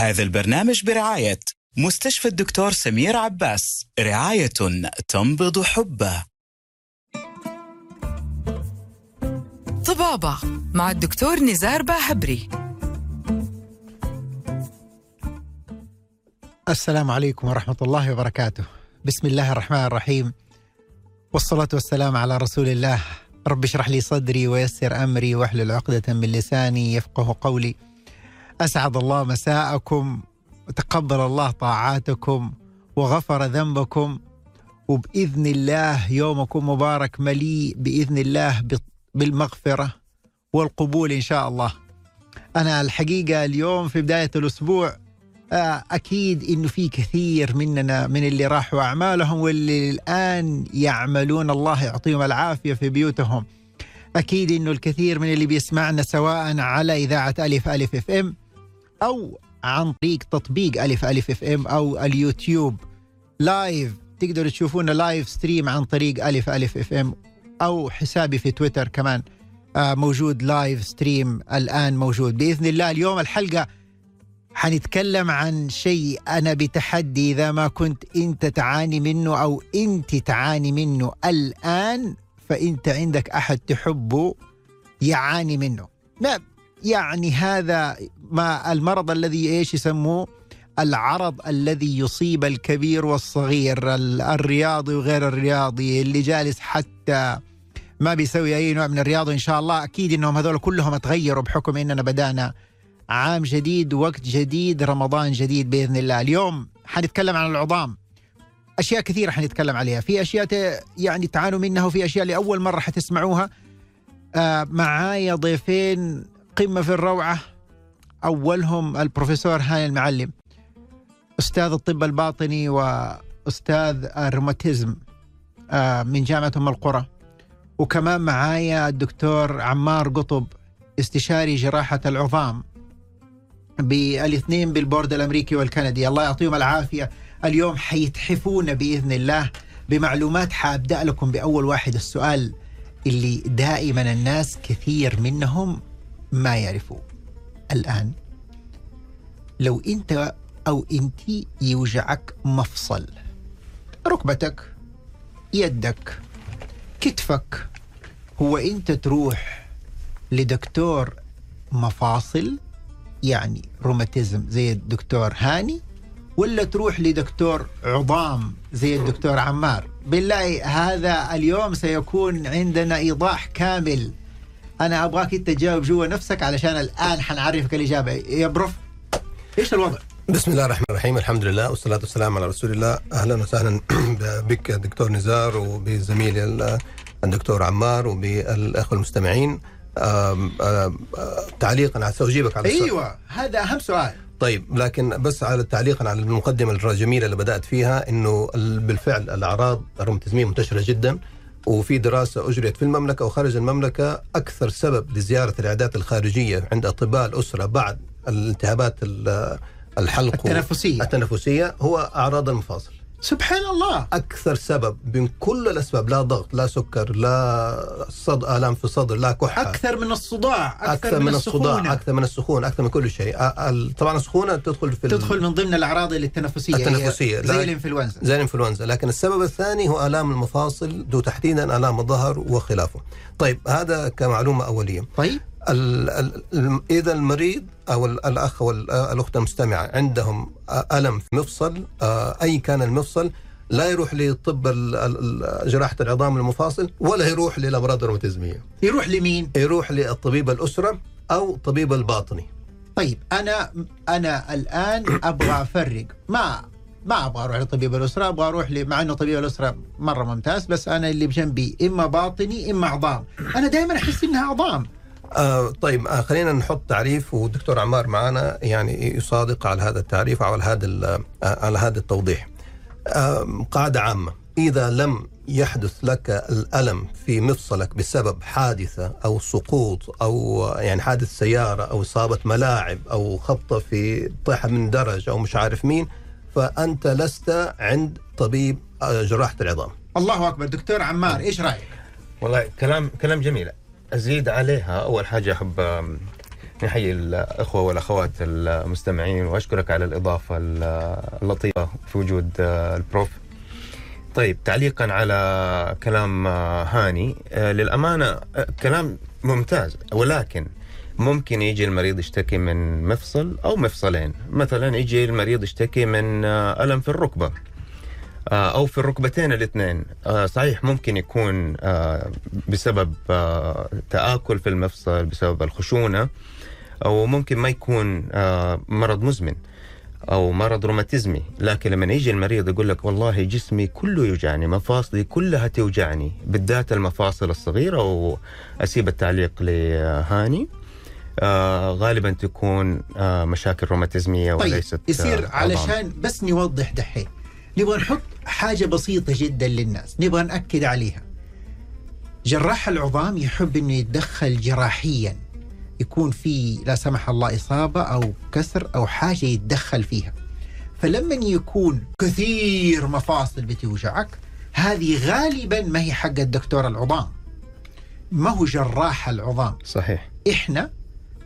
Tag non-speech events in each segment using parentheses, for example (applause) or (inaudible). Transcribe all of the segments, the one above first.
هذا البرنامج برعاية مستشفى الدكتور سمير عباس رعاية تنبض حبه. طبابة مع الدكتور نزار باهبري. السلام عليكم ورحمة الله وبركاته. بسم الله الرحمن الرحيم. والصلاة والسلام على رسول الله. رب اشرح لي صدري ويسر أمري واحلل عقدة من لساني يفقه قولي. أسعد الله مساءكم وتقبل الله طاعاتكم وغفر ذنبكم وبإذن الله يومكم مبارك مليء بإذن الله بالمغفرة والقبول إن شاء الله. أنا الحقيقة اليوم في بداية الأسبوع آه، أكيد إنه في كثير مننا من اللي راحوا أعمالهم واللي الآن يعملون الله يعطيهم العافية في بيوتهم. أكيد إنه الكثير من اللي بيسمعنا سواء على إذاعة ألف ألف إف إم أو عن طريق تطبيق ألف ألف إف إم أو اليوتيوب live تقدروا تشوفونا live stream عن طريق ألف ألف إف إم أو حسابي في تويتر كمان. آه، موجود live stream الآن موجود. بإذن الله اليوم الحلقة حنتكلم عن شيء أنا بتحدي إذا ما كنت أنت تعاني منه أو أنت تعاني منه الآن فأنت عندك أحد تحبه يعاني منه. ما يعني هذا ما المرض الذي إيش يسموه؟ العرض الذي يصيب الكبير والصغير الرياضي وغير الرياضي اللي جالس حتى ما بيسوي أي نوع من الرياضة. إن شاء الله أكيد إنهم هذول كلهم تغيروا بحكم إننا بدأنا عام جديد وقت جديد رمضان جديد بإذن الله. اليوم حنتكلم عن العظام. أشياء كثيرة حنتكلم عليها. في أشياء يعني تعانوا منها وفي أشياء لأول مرة حتسمعوها. آه معايا ضيفين قمه في الروعة. أولهم البروفيسور هاني المعلم أستاذ الطب الباطني وأستاذ الروماتيزم آه من جامعة أم القرى. وكمان معايا الدكتور عمار قطب استشاري جراحة العظام بالاثنين بالبورد الأمريكي والكندي. الله يعطيهم العافية. اليوم حيتحفونا بإذن الله بمعلومات حابدأ لكم بأول واحد السؤال اللي دائما الناس كثير منهم ما يعرفوا الآن لو أنت أو انت يوجعك مفصل ركبتك يدك كتفك هو أنت تروح لدكتور مفاصل يعني روماتيزم زي الدكتور هاني ولا تروح لدكتور عظام زي الدكتور عمار؟ بالله هذا اليوم سيكون عندنا إيضاح كامل. أنا أبغاك أنت تجاوب جوا نفسك علشان الآن حنعرفك الإجابة. يا بروف إيش الوضع؟ بسم الله الرحمن الرحيم الحمد لله والصلاة والسلام على رسول الله. أهلا وسهلا (clears throat) بك دكتور نزار وبزميلي الدكتور عمار وبالأخوة المستمعين. آم آم تعليقا على سأجيبك على السؤال. أيوه هذا أهم سؤال. طيب لكن بس على تعليقا على المقدمة الجميلة اللي بدأت فيها إنه بالفعل الأعراض الروماتيزميه منتشرة جدا. وفي دراسة أجريت في المملكة وخارج المملكة أكثر سبب لزيارة العيادات الخارجية عند أطباء الأسرة بعد الالتهابات الحلق التنفسية. التنفسية هو أعراض المفاصل. سبحان الله. أكثر سبب من كل الأسباب لا ضغط لا سكر لا صد آلام في الصدر لا كحة. أكثر من الصداع أكثر, أكثر من, من الصداع أكثر من السخونة أكثر من كل شيء. طبعا السخونة تدخل في تدخل من ضمن الأعراض التنفسية التنفسية زي الإنفلونزا. زي الإنفلونزا. لكن السبب الثاني هو آلام المفاصل ذو تحديدا آلام الظهر وخلافه. طيب هذا كمعلومة أولية. طيب. ال ال إذا المريض أو الأخ أو الأخت المستمعة عندهم ألم في مفصل أي كان المفصل لا يروح لطب جراحة العظام المفاصل ولا يروح للأمراض الروماتيزميه يروح لمين؟ يروح للطبيب الأسرة أو طبيب الباطني. طيب أنا أنا الآن أبغى أفرق. ما ما أبغى أروح لطبيب الأسرة أبغى أروح ل... مع إنه طبيب الأسرة مرة ممتاز بس أنا اللي بجنبي إما باطني إما عظام. أنا دائما أحس إنها عظام. آه طيب آه خلينا نحط تعريف والدكتور عمار معنا يعني يصادق على هذا التعريف أو على هذا آه على هذا التوضيح. آه قاعدة عامة إذا لم يحدث لك الألم في مفصلك بسبب حادثة أو سقوط أو يعني حادث سيارة أو إصابة ملاعب أو خبطة في طيحه من درج أو مش عارف مين فأنت لست عند طبيب جراحة العظام. الله أكبر دكتور عمار إيش رأيك؟ والله كلام كلام جميل أزيد عليها. أول حاجة أحب نحيي الأخوة والأخوات المستمعين وأشكرك على الإضافة اللطيفة في وجود آه، البروف. طيب تعليقا على كلام آه، هاني. آه، للأمانة آه، كلام ممتاز ولكن ممكن يجي المريض يشتكي من مفصل أو مفصلين. مثلا يجي المريض يشتكي من ألم في الركبة. آه، أو في الركبتين الاثنين. آه، صحيح ممكن يكون آه، بسبب تآكل في المفصل بسبب الخشونة أو ممكن ما يكون مرض مزمن أو مرض روماتيزمي. لكن لما يجي المريض يقول لك والله جسمي كله يوجعني مفاصلي كلها توجعني بالذات المفاصل الصغيرة وأسيب التعليق لهاني آه غالبا تكون آه مشاكل روماتيزمية طيب وليست يصير آه علشان بس نوضح دحين. نبغى نحط حاجة بسيطة جدا للناس نبغى نأكد عليها. جراح العظام يحب إنه يتدخل جراحيا يكون في لا سمح الله إصابة أو كسر أو حاجة يتدخل فيها. فلما يكون كثير مفاصل بتوجعك هذه غالبا ما هي حق الدكتور العظام. ما هو جراح العظام؟ صحيح. إحنا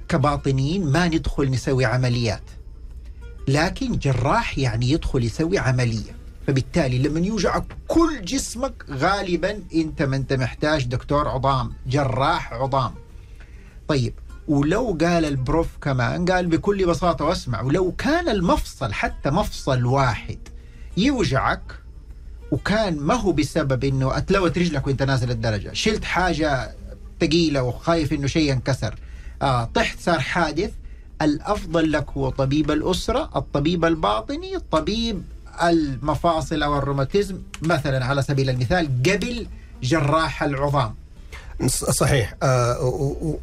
كباطنيين ما ندخل نسوي عمليات لكن جراح يعني يدخل يسوي عملية. فبالتالي لما يوجعك كل جسمك غالبا أنت ما أنت محتاج دكتور عظام جراح عظام. طيب ولو قال البروف كمان قال بكل بساطة واسمع ولو كان المفصل حتى مفصل واحد يوجعك وكان ما هو بسبب إنه أتلوت رجلك وأنت نازل الدرجة شلت حاجة ثقيلة وخايف إنه شيء ينكسر آه طحت صار حادث الأفضل لك هو طبيب الأسرة الطبيب الباطني طبيب المفاصل أو الروماتيزم مثلا على سبيل المثال قبل جراح العظام. صحيح. آه،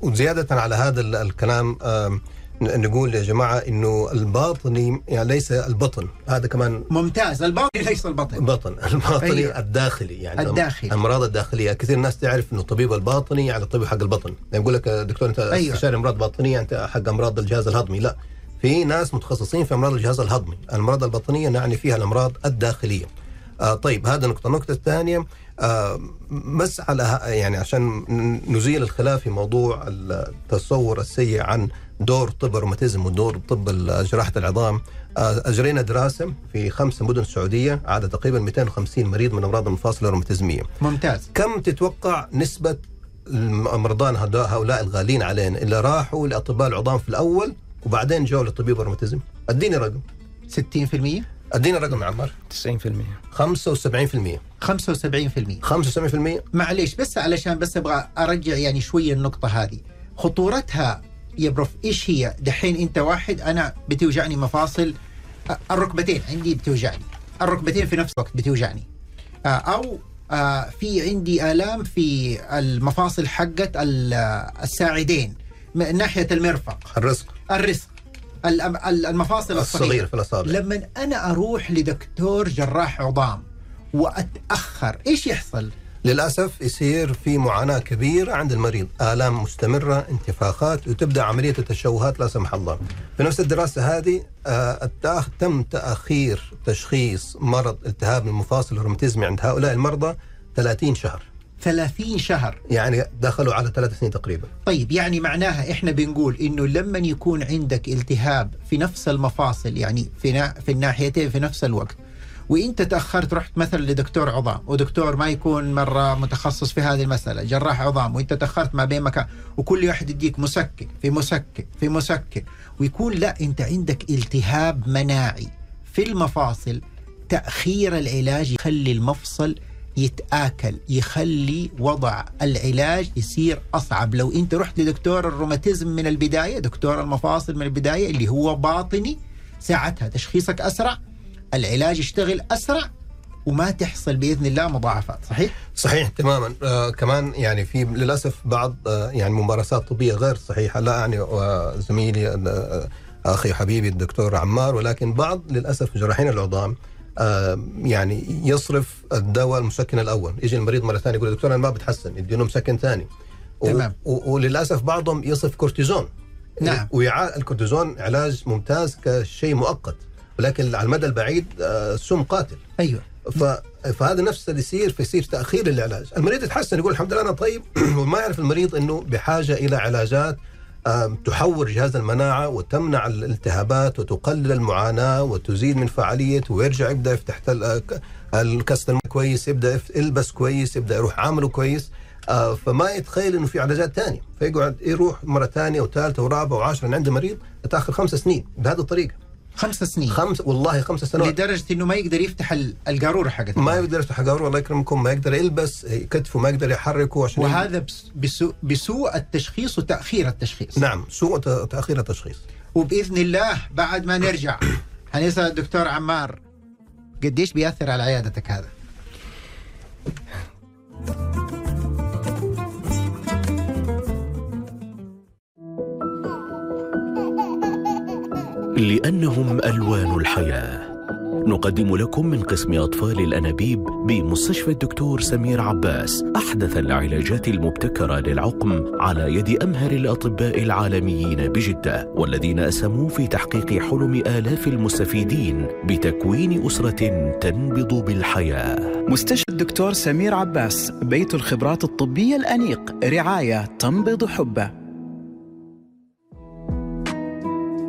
وزيادة على هذا ال- الكلام آه، نقول يا جماعة أنه الباطني يعني ليس البطن هذا كمان ممتاز. الباطني ليس البطن. بطن الباطني أيوة. الداخلي يعني الداخلي. الأمراض الداخلية. كثير ناس تعرف إنه الطبيب الباطني يعني الطبيب حق البطن. يعني يقول لك يا دكتور أنت أيوة. استشاري أمراض باطنية أنت حق أمراض الجهاز الهضمي. لا. في ناس متخصصين في أمراض الجهاز الهضمي. الأمراض البطنية نعني فيها الأمراض الداخلية. آه طيب هذا نقطة. النقطة الثانية آه بس على يعني عشان نزيل الخلاف في موضوع التصور السيء عن دور طب الروماتيزم ودور طب جراحة العظام. آه، أجرينا دراسة في خمس مدن سعوديه عاد تقريبا 250 مريض من أمراض المفاصل الروماتيزمية. ممتاز. كم تتوقع نسبة هدا- هؤلاء الغالين علينا؟ اللي راحوا لأطباء العظام في الأول وبعدين جو لطبيب الروماتيزم. أديني رقم. 60% أديني رقم يا عمار. 90% 75% 75% 75% معليش بس علشان بس أبغى أرجع يعني شوية النقطة هذه. خطورتها يا بروف إيش هي؟ دحين أنت واحد أنا بتوجعني مفاصل. الركبتين عندي بتوجعني. الركبتين في نفس الوقت بتوجعني. آه، أو آه، في عندي آلام في المفاصل حقت ال- الساعدين. ناحية المرفق. الرزق. الرزق. المفاصل الصغير الصغيره في الأصابع. لما أنا أروح لدكتور جراح عظام وأتأخر إيش يحصل؟ للأسف يصير في معاناة كبيرة عند المريض، آلام مستمرة، انتفاخات وتبدأ عملية التشوهات لا سمح الله. في نفس الدراسة هذه آه، تم تأخير تشخيص مرض التهاب المفاصل الروماتيزمي عند هؤلاء المرضى 30 شهر، 30 شهر يعني دخلوا على ثلاث سنين تقريبا. طيب يعني معناها إحنا بنقول إنه لما يكون عندك التهاب في نفس المفاصل يعني في نا في الناحيتين في نفس الوقت وإنت تأخرت رحت مثلا لدكتور عظام ودكتور ما يكون مرة متخصص في هذه المسألة جراح عظام وإنت تأخرت ما بين مكان وكل واحد يديك مسكن في مسكن في مسكن ويكون لا إنت عندك التهاب مناعي في المفاصل تأخير العلاج يخلي المفصل يتآكل يخلي وضع العلاج يصير أصعب. لو أنت رحت لدكتور الروماتيزم من البداية دكتور المفاصل من البداية اللي هو باطني ساعتها تشخيصك أسرع العلاج يشتغل أسرع وما تحصل بإذن الله مضاعفات. صحيح؟ صحيح تماما. آه كمان يعني في للأسف بعض آه يعني ممارسات طبية غير صحيحة. لا يعني آه زميلي آه أخي حبيبي الدكتور عمار ولكن بعض للأسف جراحين العظام آه يعني يصرف الدواء المسكن الأول. يجي المريض مرة ثانية يقول دكتور أنا ما بتحسن. يديله مسكن ثاني. تمام. وللأسف بعضهم يصرف كورتيزون. نعم. ويعني الكورتيزون علاج ممتاز كشيء مؤقت. ولكن على المدى البعيد آه سم قاتل. أيوه. ف... فهذا نفس اللي يصير فيصير تأخير للعلاج، المريض يتحسن يقول الحمد لله أنا طيب. (clears throat) وما يعرف المريض إنه بحاجة إلى علاجات تحور جهاز المناعة وتمنع الالتهابات وتقلل المعاناة وتزيد من فعاليته ويرجع يبدأ يفتح تل- الكاس الماء كويس يبدأ يف- يلبس كويس يبدأ يروح عمله كويس آه، فما يتخيل إنه في علاجات ثانية فيقعد يروح مرة ثانية وثالثه ورابعة وعاشره عندي مريض تاخر خمس سنين بهذه الطريقة. خمس سنين. خمس والله خمس سنوات. لدرجة إنه ما يقدر يفتح ال- القارورة حقت ما يقدر يفتح قارور الله يكرمكم. ما يقدر يلبس كتفه ما يقدر يحركه عشان وهذا بس- بسوء, بسوء التشخيص وتأخير التشخيص. نعم سوء تأخير التشخيص. وبإذن الله بعد ما نرجع (clears throat) حنسال الدكتور عمار قديش بيأثر على عيادتك هذا؟ لأنهم ألوان الحياة. نقدم لكم من قسم أطفال الأنابيب بمستشفى الدكتور سمير عباس أحدث العلاجات المبتكرة للعقم على يد أمهر الأطباء العالميين بجدة والذين أسهموا في تحقيق حلم آلاف المستفيدين بتكوين أسرة تنبض بالحياة. مستشفى الدكتور سمير عباس بيت الخبرات الطبية الأنيق رعاية تنبض حبه.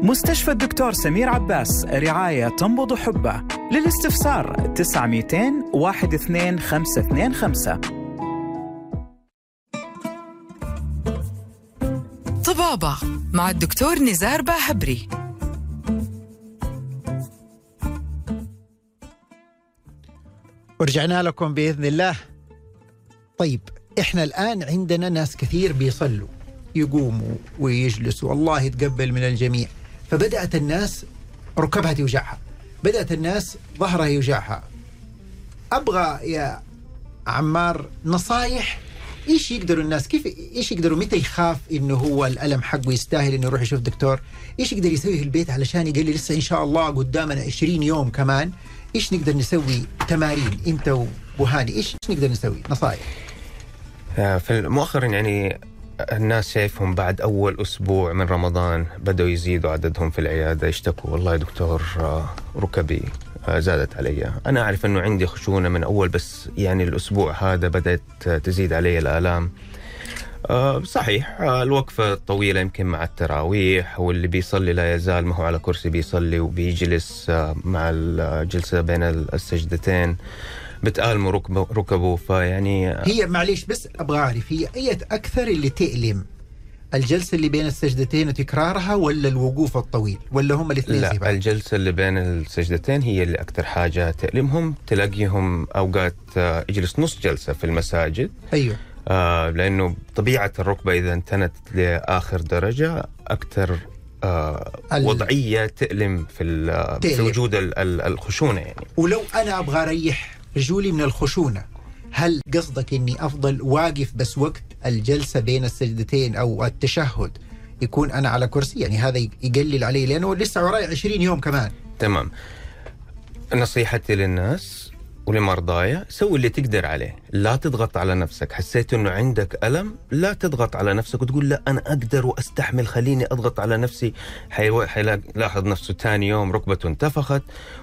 مستشفى الدكتور سمير عباس رعاية تنبض حبه. للاستفسار 900 12525 طبابة مع الدكتور نزار باهبري. ورجعنا لكم بإذن الله. طيب إحنا الآن عندنا ناس كثير بيصلوا يقوموا ويجلسوا. الله يتقبل من الجميع. فبدأت الناس ركبها توجعها بدأت الناس ظهرها يوجعها. أبغى يا عمار نصايح. إيش يقدروا الناس؟ كيف إيش يقدروا؟ متى يخاف إنه هو الألم حقه يستاهل إنه يروح يشوف دكتور؟ إيش يقدر يسوي في البيت علشان يقول لي لسه إن شاء الله قدامنا 20 يوم كمان. إيش نقدر نسوي؟ تمارين. أنت وهاني إيش نقدر نسوي؟ نصايح. آه، في مؤخرا يعني الناس شايفهم بعد أول أسبوع من رمضان بدأوا يزيدوا عددهم في العيادة يشتكوا. والله دكتور آه، ركبي آه، زادت علي. أنا أعرف أنه عندي خشونة من أول بس يعني الأسبوع هذا بدأت آه، تزيد علي الآلام. صحيح الوقفة الطويلة يمكن مع التراويح واللي بيصلي لا يزال ما هو على كرسي بيصلي وبيجلس مع الجلسة بين السجدتين. بتآلموا ركبه, ركبه فيعني هي معليش بس أبغى أعرف هي أية أكثر اللي تألم الجلسة اللي بين السجدتين وتكرارها ولا الوقوف الطويل؟ ولا هم الاثنين لا بعض؟ الجلسة اللي بين السجدتين هي اللي أكثر حاجة تألمهم. تلاقيهم أوقات آه، يجلس نص جلسة في المساجد. أيوه. آه، لأنه طبيعة الركبة إذا انتنت لآخر درجة أكثر آه، ال- وضعية تألم في, ال- في تألم. وجود ال- ال- الخشونة يعني. ولو أنا أبغى أريح رجولي من الخشونة. هل قصدك إني أفضل واقف بس وقت الجلسة بين السجدتين أو التشهد يكون أنا على كرسي؟ يعني هذا يقلل علي لأنه لسه وراي 20 يوم كمان. تمام. نصيحتي للناس ولمرضايا سوي اللي تقدر عليه. لا تضغط على نفسك. حسيت إنه عندك ألم لا تضغط على نفسك وتقول لا أنا أقدر وأستحمل خليني أضغط على نفسي. حيلاحظ نفسه ثاني يوم ركبته انتفخت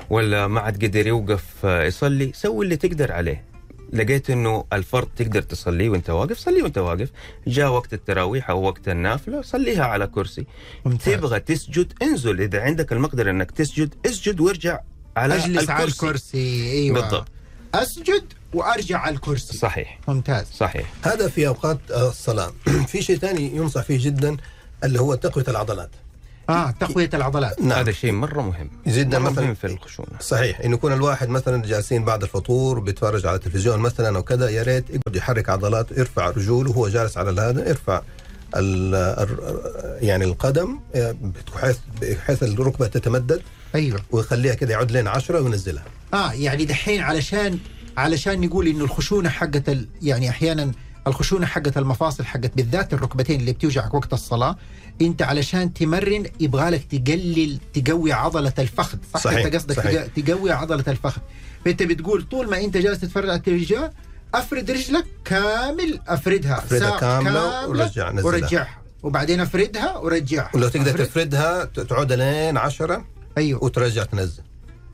ولا ما عاد قدر يوقف آه، يصلي. سوي اللي تقدر عليه. لقيت إنه الفرض تقدر تصليه وأنت واقف صليه وأنت واقف. جاء وقت التراويح أو وقت النافلة صليها على كرسي. ممتاز. تبغى تسجد انزل. إذا عندك المقدرة إنك تسجد اسجد وارجع على أجلس على الكرسي. أيوه. بالضبط. أسجد وأرجع على الكرسي. صحيح. ممتاز. صحيح. هذا في أوقات الصلاة. (clears throat) في شيء ثاني ينصح فيه جدا اللي هو تقوية العضلات. آه تقوية العضلات. نعم. هذا شيء مرة مهم. جدا مرة مثلا مهم في الخشونة. صحيح. انه يكون الواحد مثلا جالسين بعد الفطور بيتفرج على التلفزيون مثلا أو كذا يا ريت يقعد يحرك عضلاته يرفع رجوله وهو جالس على هذا يرفع ال ال- يعني القدم آه، بحيث بحيث الركبة تتمدد. أيوه. ويخليها كده يعود لين 10 وينزلها. آه يعني دحين علشان علشان نقول إنه الخشونة حقت ال... يعني أحيانا الخشونة حقت المفاصل حقت بالذات الركبتين اللي بتوجعك وقت الصلاة أنت علشان تمرن يبغالك تقلل تقوي عضلة الفخذ صح؟ صحيح، أنت قصدك صحيح. تق- تقوي عضلة الفخذ. فأنت بتقول طول ما أنت جالس تتفرج على التلفزيون أفرد رجلك كامل أفردها. أفردها ساعة كاملة ورجع- نزلها. ورجعها. وبعدين أفردها ورجعها. ولو تقدر أفرد- تفردها تعود لين 10 أيوه. وترجع تنزل.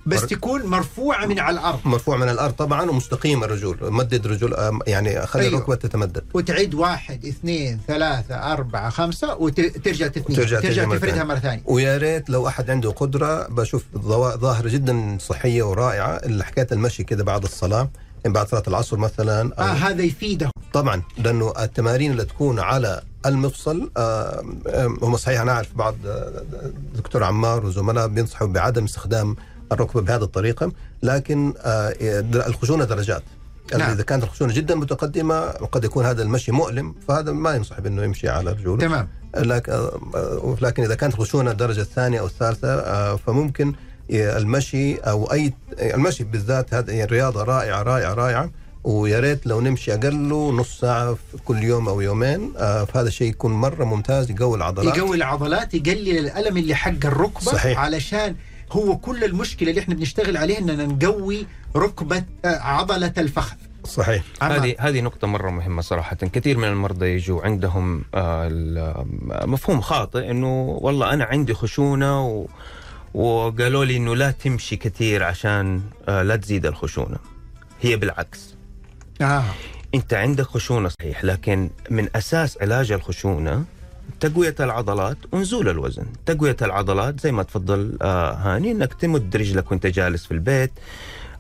بس تكون مرفوعه من على الأرض. مرفوع من الأرض طبعا ومستقيم الرجول. مدد رجول آه، يعني خلي أيوه. الركبة تتمدد. وتعد واحد اثنين ثلاثة أربعة خمسة وترجع تثنيها ترجع ترجع, تفردها. مرة ثانية. ويا ريت لو أحد عنده قدرة بشوف ظاهرة جدا صحية ورائعة اللي حكايه المشي كده بعد الصلاة يعني بعد صلاة العصر مثلا آه أو هذا يفيدهم. طبعا لأنه التمارين اللي تكون على المفصل آه، آه، هم صحيح أنا أعرف بعض آه، دكتور عمار وزملاء بينصحوا بعدم استخدام الركبة بهذه الطريقة لكن آه، الخشونة درجات نعم. نعم. إذا كانت الخشونة جدا متقدمة وقد يكون هذا المشي مؤلم فهذا ما ينصح بأنه يمشي على رجوله تمام لكن آه، إذا كانت الخشونة الدرجة الثانية أو الثالثة آه، فممكن المشي أو أي المشي بالذات هذه رياضة رائعة رائعة رائعة ويا ريت لو نمشي أقل نص ساعة في كل يوم أو يومين آه، فهذا الشيء يكون مرة ممتاز يقوي العضلات يقوي العضلات يقلل الألم اللي حق الركبة صحيح. علشان هو كل المشكلة اللي إحنا بنشتغل عليها إننا نقوي ركبة آه، عضلة الفخذ صحيح. هذه هذه نقطة مرة مهمة صراحة، كثير من المرضى يجوا عندهم آه، ال- مفهوم خاطئ إنه والله أنا عندي خشونة و وقالوا لي إنه لا تمشي كثير عشان آه، لا تزيد الخشونة. هي بالعكس، آه. انت عندك خشونة صحيح لكن من أساس علاج الخشونة تقوية العضلات ونزول الوزن، تقوية العضلات زي ما تفضل آه، هاني إنك تمد رجلك وأنت جالس في البيت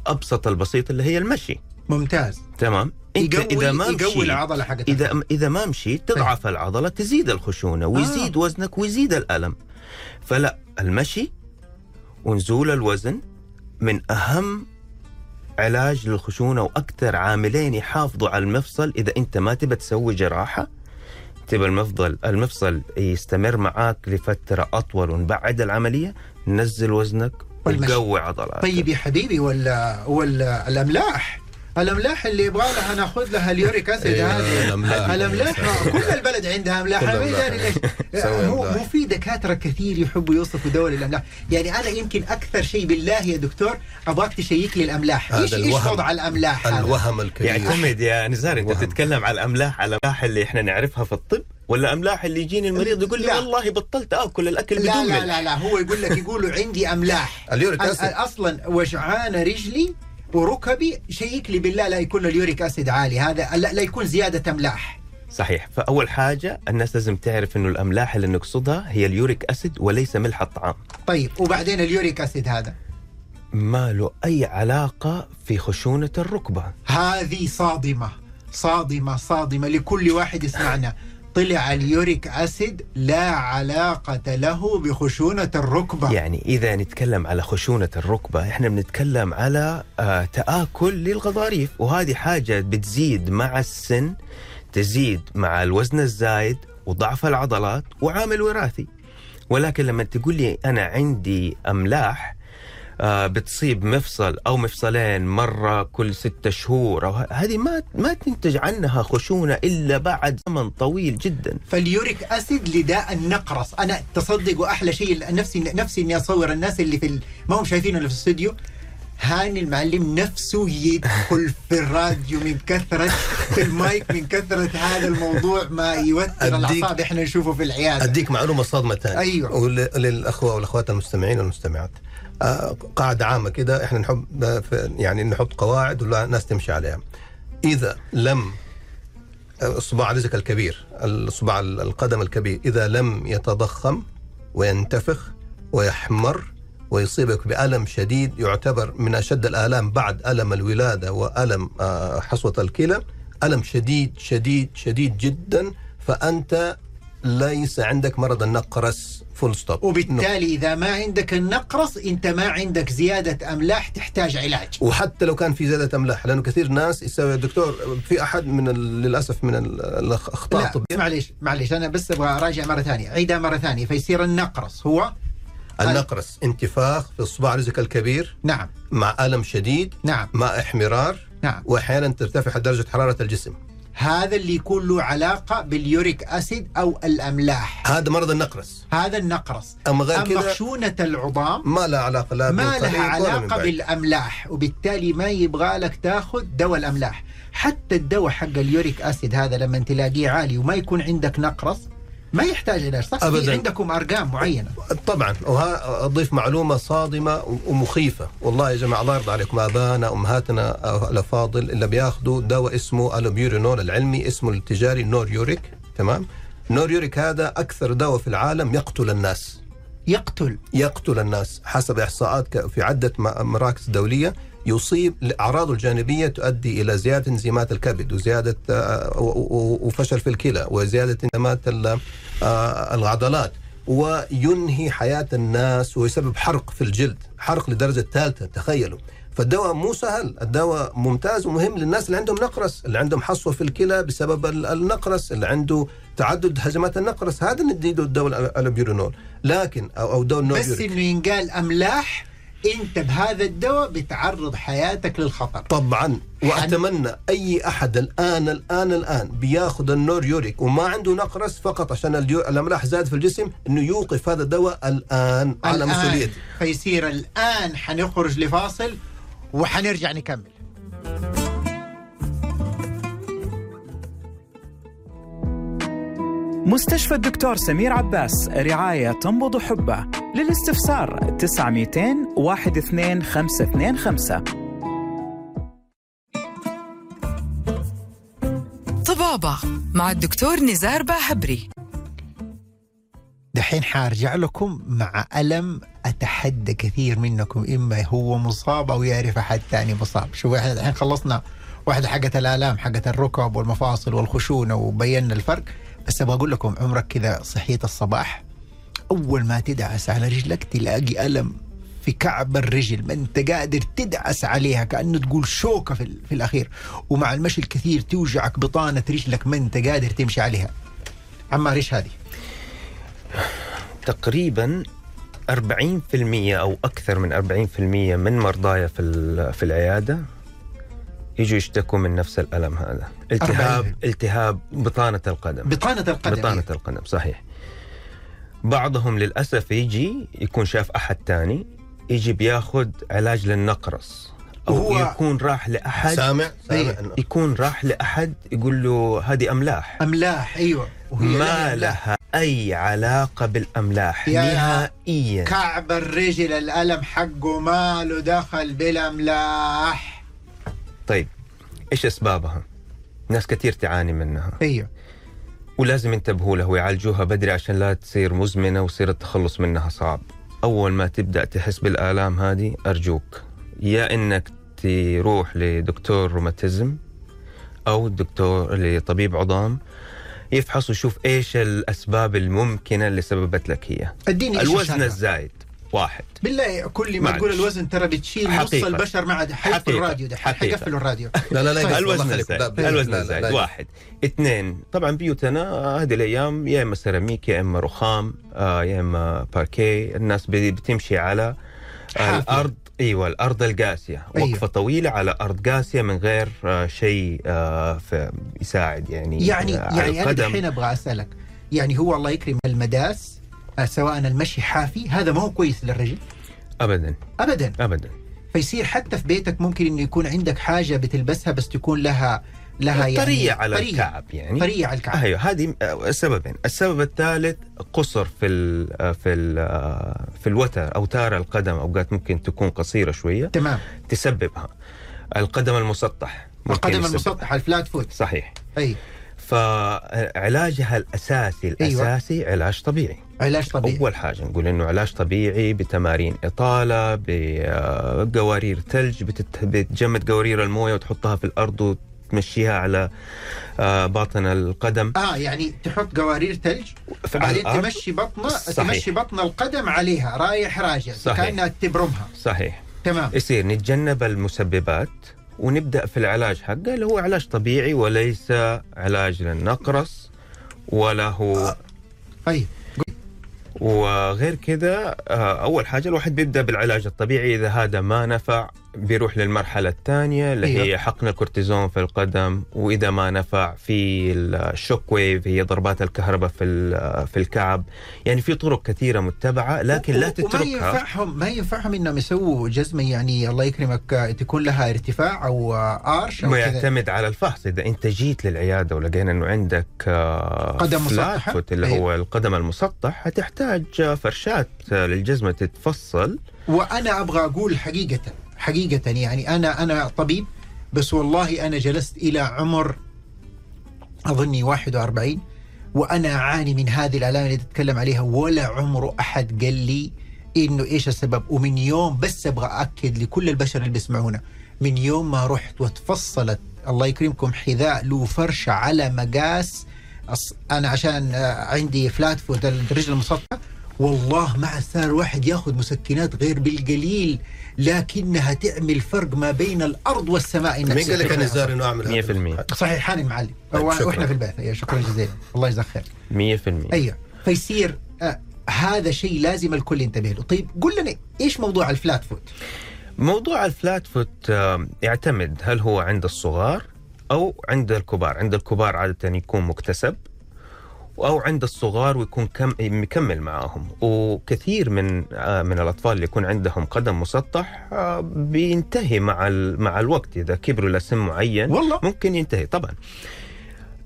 أبسط البسيط اللي هي المشي. ممتاز تمام إنت يقوي إذا ما يقوي مشيت العضلة حقتها إذا إذا ما مشيت تضعف العضلة تزيد الخشونة ويزيد آه. وزنك ويزيد الألم فلا المشي ونزول الوزن من أهم علاج للخشونة وأكثر عاملين يحافظوا على المفصل. إذا أنت ما تبى تسوي جراحة تبى المفضل المفصل يستمر معاك لفترة أطول ونبعد العملية نزل وزنك. وقوي عضلاتك. طيب يا حبيبي ولا ولا الاملاح الاملاح اللي يبغى لها ناخذ لها ال uric acid هذه. الاملاح (laughs) كل البلد عندها املاح هو أملاح. مو في دكاترة كثير يحبوا يوصفوا دول الاملاح يعني أنا يمكن أكثر شيء بالله يا دكتور أبغاك تشيك لي الاملاح إيش إيش الوهم. وضع الاملاح هذا؟ الوهم الكبير يعتمد يا نزار أنت. تتكلم على الاملاح على الاملاح اللي إحنا نعرفها في الطب ولا املاح اللي يجيني المريض يقول لي. والله بطلت آكل الأكل لا بدون لا لا لا هو يقول لك يقولوا عندي املاح ال uric acid أصلا وجعانه رجلي وركبي شيك لي بالله لا يكون ال uric acid عالي. هذا لا, لا يكون زيادة أملاح. صحيح. فأول حاجة الناس لازم تعرف إنه الأملاح اللي نقصدها هي ال uric acid وليس ملح الطعام. طيب وبعدين ال uric acid هذا؟ ما له أي علاقة في خشونة الركبة. هذه صادمة صادمة صادمة لكل واحد يسمعنا. طلع اليوريك أسيد لا علاقة له بخشونة الركبة. يعني إذا نتكلم على خشونة الركبة إحنا بنتكلم على آه تآكل للغضاريف. وهذه حاجة بتزيد مع السن تزيد مع الوزن الزايد وضعف العضلات وعامل وراثي. ولكن لما تقول لي أنا عندي أملاح آه بتصيب مفصل أو مفصلين مرة كل ستة شهور. أو هذه ما ما تنتج عنها خشونة إلا بعد زمن طويل جدا. فال uric acid لداء النقرس أنا تصدقوا أحلى شيء نفسي نفسي إني أصور الناس اللي في. ما هم شايفينه اللي في الاستوديو هاني المعلم نفسه يدخل في الراديو من كثرة في المايك من كثرة هذا الموضوع ما يوتر أديك- الأعصاب إحنا نشوفه في العيادة. أديك معلومة صادمة ثانية. أيوة. وللاخوه والأخوات المستمعين والمستمعات. آه، قاعدة عامة كده إحنا نحب يعني نحط قواعد والناس تمشي عليها. إذا لم آه، صباع رزق الكبير الصباع القدم الكبير إذا لم يتضخم وينتفخ ويحمر ويصيبك بألم شديد يعتبر من أشد الآلام بعد ألم الولادة وألم آه، حصوة الكلى ألم شديد شديد شديد جدا فأنت ليس عندك مرض النقرس. full stop وبالتالي إذا ما عندك النقرس أنت ما عندك زيادة أملاح تحتاج علاج. وحتى لو كان في زيادة أملاح لأنه كثير ناس يسوي يا دكتور في أحد من للأسف من ال- الأخطاء. لا الطبية معليش معليش أنا بس أبغى أراجع مرة ثانية. عيدها مرة ثانية فيصير النقرس هو؟ النقرس انتفاخ في الصباع رجل الكبير. نعم. مع ألم شديد. نعم. مع إحمرار. نعم. وأحيانا ترتفع درجة حرارة الجسم. هذا اللي يكون له علاقة باليوريك أسيد أو الأملاح. هذا مرض النقرس. هذا النقرس. أما غير أما كذا خشونة العظام ما لها علاقة لا ما لها علاقة. بالأملاح وبالتالي ما يبغى لك تاخذ دواء الأملاح. حتى الدواء حق اليوريك أسيد هذا لما تلاقيه عالي وما يكون عندك نقرس ما يحتاج علاج صح؟ أبداً. في عندكم أرقام معينة. طبعا. واضيف معلومة صادمة ومخيفة. والله يا جماعة الله يرضى عليكم. ابائنا أمهاتنا الافاضل اللي بياخذوا دواء اسمه الوبيورينول العلمي اسمه التجاري نوريوريك تمام؟ نوريوريك هذا أكثر دواء في العالم يقتل الناس. يقتل. يقتل الناس حسب إحصاءات في عدة مراكز دولية. يصيب اعراضه الجانبية تؤدي إلى زيادة انزيمات الكبد وزيادة آه، وفشل في الكلى وزيادة انزيمات ال- آه، العضلات وينهي حياة الناس ويسبب حرق في الجلد حرق لدرجة ثالثة تخيلوا فالدواء مو سهل الدواء ممتاز ومهم للناس اللي عندهم نقرس اللي عندهم حصوة في الكلى بسبب ال- النقرس اللي عنده تعدد هجمات النقرس هذا نديله الدواء ال- allopurinol لكن أو أو دواء بس. إنه ينقال أملاح انت بهذا الدواء بتعرض حياتك للخطر. طبعا. وأتمنى أي أحد الان الان الآن بياخذ النوريوريك وما عنده نقرس فقط عشان الأملاح زاد في الجسم إنه يوقف هذا الدواء الآن على الآن مسؤوليتي فيصير الآن حنخرج لفاصل وحنرجع نكمل. مستشفى الدكتور سمير عباس رعاية تنبض حبه. للاستفسار 900 12525 طبابة مع الدكتور نزار باهبري. دحين حارجع لكم مع ألم. أتحدى كثير منكم إما هو مصاب أو يعرف أحد ثاني مصاب. شوف إحنا الحين خلصنا واحدة حقت الآلام حقت الركب والمفاصل والخشونة وبينا الفرق. بس أبغى أقول لكم عمرك كذا صحيت الصباح أول ما تدعس على رجلك تلاقي ألم في كعب الرجل ما أنت قادر تدعس عليها كأنه تقول شوكة في, في الأخير ومع المشي الكثير توجعك بطانة رجلك ما أنت قادر تمشي عليها عمار إيش هذه؟ تقريبا 40% أو أكثر من 40% من مرضايا في في العيادة يجوا يشتكوا من نفس الألم هذا. التهاب 40. التهاب بطانة القدم. بطانة القدم بطانة القدم صحيح. بعضهم للأسف يجي يكون شاف أحد تاني يجي بياخذ علاج للنقرس. أو وهو- يكون راح لاحد سامع؟ إيه. سامع يكون راح لأحد يقول له هذه أملاح. أملاح أيوه. وهي ما لها أي علاقة بالأملاح يا- نهائيا. كعب الرجل الألم حقه ما له دخل بالأملاح. طيب إيش أسبابها؟ ناس كثير تعاني منها أيوه ولازم ينتبهوا له ويعالجوها بدري عشان لا تصير مزمنة ويصير التخلص منها صعب. أول ما تبدأ تحس بالآلام هذه أرجوك يا إنك تروح لدكتور روماتيزم أو الدكتور لطبيب عظام يفحص ويشوف إيش الأسباب الممكنة اللي سببت لك هي. اديني الوزن؟ الزايد واحد بالله كل ما. تقول الوزن ترى بتشيل نص. البشر ما عاد حيقفل. الراديو ده. حيقفلوا الراديو لا لا لا طيب. الوزن. الزايد الوزن الزايد. واحد اثنين طبعا بيوتنا آه، هذه الأيام يا إما سيراميك يا إما رخام آه، يا إما باركيه الناس بتمشي على. الأرض أيوه الأرض القاسية أيوة. وقفة طويلة على أرض قاسية من غير آه، شيء يساعد يعني يعني يعني أنا القدم. الحين أبغى أسألك يعني هو الله يكرم المداس سواء المشي حافي هذا ما هو كويس للرجل؟ ابدا. ابدا؟ ابدا. فيصير حتى في بيتك ممكن إنه يكون عندك حاجة بتلبسها بس تكون لها لها يعني طرية على طرية. الكعب يعني. طرية على الكعب. أيوه هذه آه، سببين، السبب الثالث قصر في ال في ال في الوتر اوتار القدم أوقات ممكن تكون قصيرة شوية. تمام. تسببها. القدم المسطح. القدم. المسطح الفلات فوت. صحيح. أي. فعلاجها الأساسي أيوة. الأساسي علاج طبيعي. علاج طبيعي أول حاجة نقول إنه علاج طبيعي بتمارين إطالة بقوارير ثلج بتت- بتجمد قوارير الموية وتحطها في الأرض وتمشيها على آه، باطن القدم آه يعني تحط قوارير ثلج الأرض. تمشي بطنه صحيح. تمشي بطن القدم عليها رايح راجع صحيح. كأنها تبرمها صحيح تمام يصير نتجنب المسببات ونبدأ في العلاج حقه اللي هو علاج طبيعي وليس علاج للنقرس ولا هو طيب وغير كذا آه، أول حاجة الواحد بيبدأ بالعلاج الطبيعي إذا هذا ما نفع. بيروح للمرحلة الثانية اللي. هي حقن الكورتيزون في القدم وإذا ما نفع في ال shock wave هي ضربات الكهرباء في في الكعب. يعني في طرق كثيرة متبعة لكن لا تتركها. ينفعهم ما ينفعهم إنهم يسووا جزمه يعني الله يكرمك تكون لها ارتفاع أو arch أو ما كذا. يعتمد على الفحص. إذا أنت جيت للعيادة ولقينا إنه عندك آه، قدم foot اللي أيوة. هو القدم المسطح هتحتاج آه، فرشات آه، للجزمة تتفصل. وأنا أبغى أقول حقيقة. حقيقة يعني أنا أنا طبيب بس والله أنا جلست إلى عمر أظني 41 وأنا أعاني من هذه الآلام اللي تتكلم عليها. ولا عمره أحد قال لي إنه إيش السبب؟ ومن يوم بس أبغى اكد لكل البشر اللي بيسمعونا من يوم ما رحت وتفصلت الله يكرمكم حذاء له فرشه على مقاس أنا عشان عندي flat foot الرجل المسطحة والله ما صار الواحد ياخذ مسكنات غير بالقليل. لكنها تعمل فرق ما بين الأرض والسماء. إنك مين قال لك. يا نزار انه اعمل هذا؟ 100%. صحيح هاني المعلم طيب،. وإحنا في البيت أيوة شكرا جزيلا. الله يجزاك خير. 100% أيوه. فيصير آه هذا شيء لازم الكل ينتبه له. طيب قل لنا إيش موضوع ال flat foot؟ موضوع ال flat foot آه، يعتمد هل هو عند الصغار أو عند الكبار. عند الكبار عادة يكون مكتسب. أو عند الصغار ويكون كم مكمل معاهم. وكثير من آه، من الأطفال اللي يكون عندهم قدم مسطح آه، بينتهي مع ال- مع الوقت. إذا كبروا لسن معين والله. ممكن ينتهي طبعا.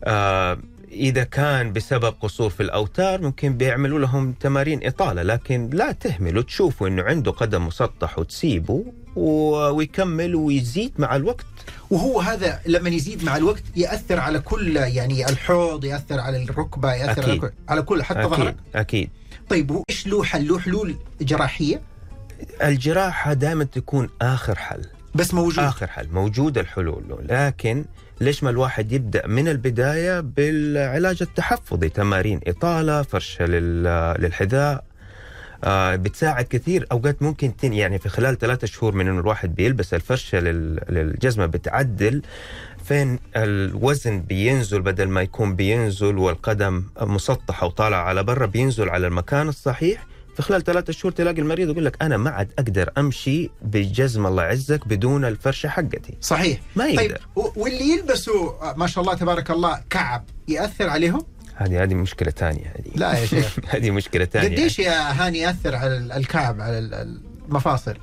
آه إذا كان بسبب قصور في الأوتار ممكن بيعملوا لهم تمارين إطالة لكن لا تهملوا تشوفوا إنه عنده قدم مسطح وتسيبه ويكمل ويزيد مع الوقت. وهو هذا لما يزيد مع الوقت يأثر على كل يعني الحوض يأثر على الركبة يأثر على أكيد. كل, على كل حتى أكيد ظهرك. أكيد. طيب هو إيش له حل؟ له حلول جراحية؟ الجراحة دائما تكون آخر حل. بس موجود. آخر حل. موجود الحلول له. لكن ليش ما الواحد يبدأ من البداية بالعلاج التحفظي؟ تمارين إطالة فرشة لل- للحذاء بتساعد كثير. أوقات ممكن تن يعني في خلال ثلاثة شهور من إنه الواحد بيلبس الفرشة لل- للجزمة بتعدل فين الوزن بينزل بدل ما يكون بينزل والقدم مسطحة وطالعة على برا بينزل على المكان الصحيح. في خلال ثلاثة شهور تلاقي المريض يقول لك أنا ما عاد أقدر أمشي بجزم الله يعزك بدون الفرشة حقتي. صحيح. ما طيب يقدر. و- واللي يلبسوا آه، ما شاء الله تبارك الله كعب يأثر عليهم؟ هذه هذه مشكلة ثانية. هذه لا يا شيخ. (laughs) هذه مشكلة ثانية. قديش يا هاني يأثر على ال- الكعب على ال- المفاصل؟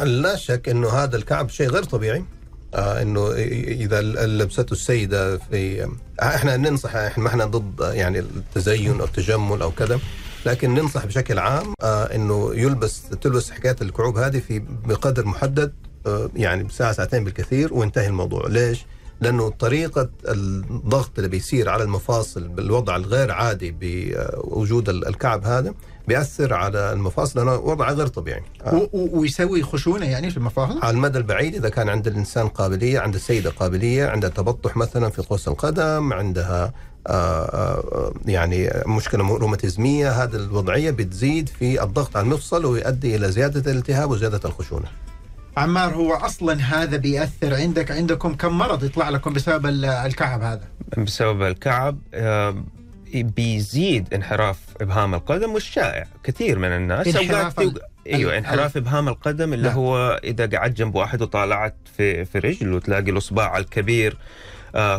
لا شك إنه هذا الكعب شيء غير طبيعي. آه إنه إذا لبسته السيدة في آه إحنا ننصح إحنا ما إحنا ضد آه، يعني التزين أو التجمل أو كذا لكن ننصح بشكل عام آه إنه يلبس تلبس حكاية الكعوب هذه في بقدر محدد آه يعني بساعة ساعتين بالكثير وينتهي الموضوع. ليش؟ لأنه طريقة الضغط اللي بيصير على المفاصل بالوضع الغير عادي بوجود ال- الكعب هذا بيأثر على المفاصل لأنه وضع غير طبيعي آه. ويسوي خشونة يعني في المفاصل على المدى البعيد إذا كان عند الإنسان قابلية عند السيدة قابلية عندها تبطح مثلا في قوس القدم عندها آه، آه، يعني مشكلة روماتيزمية هذه الوضعية بتزيد في الضغط على المفصل ويؤدي إلى زيادة الالتهاب وزيادة الخشونة. عمار هو أصلا هذا بيأثر عندك؟ عندكم كم مرض يطلع لكم بسبب ال- الكعب هذا؟ بسبب الكعب آه، بيزيد انحراف إبهام القدم والشائع كثير من الناس. انحراف ال- أيوه انحراف إبهام القدم اللي نعم. هو إذا قعدت جنب واحد وطالعت في في رجل وتلاقي الإصبع الكبير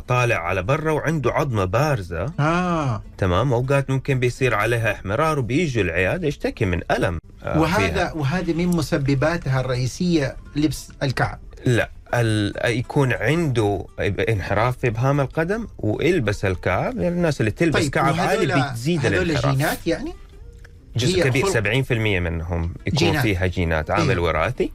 طالع على برا وعنده عظمة بارزة آه تمام أوقات ممكن بيصير عليها احمرار وبيجوا العيادة يشتكي من ألم آه، وهذا فيها. وهذه من مسبباتها الرئيسية لبس الكعب لا ال... يكون عنده انحراف في إبهام القدم ويلبس الكعب يعني الناس اللي تلبس طيب كعب عالي بتزيد هذول الانحراف جينات يعني جزء كبير خلق. 70% منهم يكون جينات. فيها جينات عامل إيه. وراثي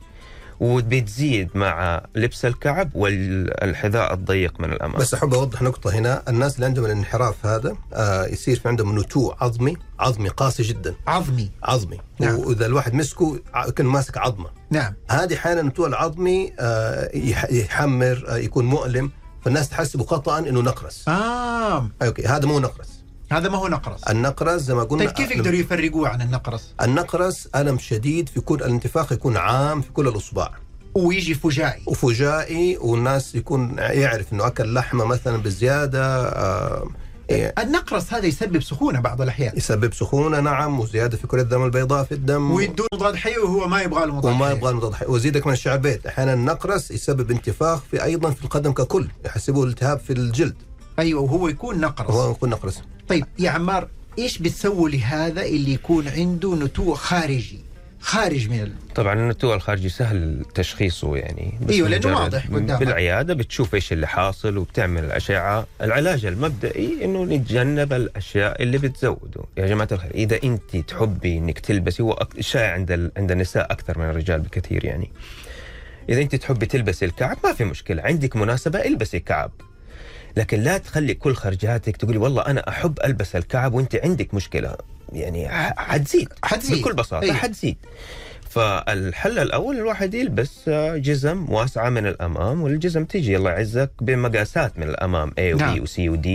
وبتزيد مع لبس الكعب والحذاء الضيق من الأمام. بس أحب أوضح نقطة هنا الناس اللي عندهم الانحراف هذا آه يصير في عندهم نتوء عظمي عظمي قاسي جدا. عظمي. عظمي. نعم. وإذا الواحد مسكه كان ماسك عظمة. نعم. هذه أحيانا النتوء العظمي آه يح- يحمر آه يكون مؤلم فالناس تحسبه خطا إنه نقرس. آه. أوكي هذا مو نقرس. هذا ما هو نقرس. النقرس زي ما قلنا طيب كيف يقدروا يفرقوه عن النقرس؟ النقرس ألم شديد في كل الانتفاخ يكون عام في كل الأصبع. ويجي فجائي. وفجائي والناس يكون يعرف إنه أكل لحمة مثلا بزيادة آه إيه، النقرس هذا يسبب سخونة بعض الأحيان. يسبب سخونة نعم وزيادة في كرة الدم البيضاء في الدم. ويدون مضاد حيوي وهو ما يبغى له مضاد وما. يبغى مضاد حيوي وزيدك من الشعر بيت. أحيانا النقرس يسبب انتفاخ في أيضا في القدم ككل. يحسبوه التهاب في الجلد. أيوه وهو يكون نقرس. وهو يكون نقرس. طيب يا عمار إيش بتسوي لهذا اللي يكون عنده نتوء خارجي؟ خارج من ال... طبعا النتوء الخارجي سهل تشخيصه يعني لأنه مجرد واضح قدامك. بالعيادة بتشوف إيش اللي حاصل وبتعمل الأشعة. العلاج المبدئي إنه نتجنب الأشياء اللي بتزوده. يا جماعة الخير إذا أنت تحبي إنك تلبسي هو شائع عند ال... عند النساء أكثر من الرجال بكثير يعني. إذا أنت تحبي تلبسي الكعب ما في مشكلة. عندك مناسبة البسي كعب. لكن لا تخلي كل خرجاتك تقولي والله أنا أحب ألبس الكعب وأنت عندك مشكلة يعني حتزيد حتزيد. بكل بساطة أيوة. حتزيد فالحل الأول الواحد يلبس آه، جزم واسعة من الأمام والجزم تيجي الله يعزك بمقاسات من الأمام A و نعم. B و C و D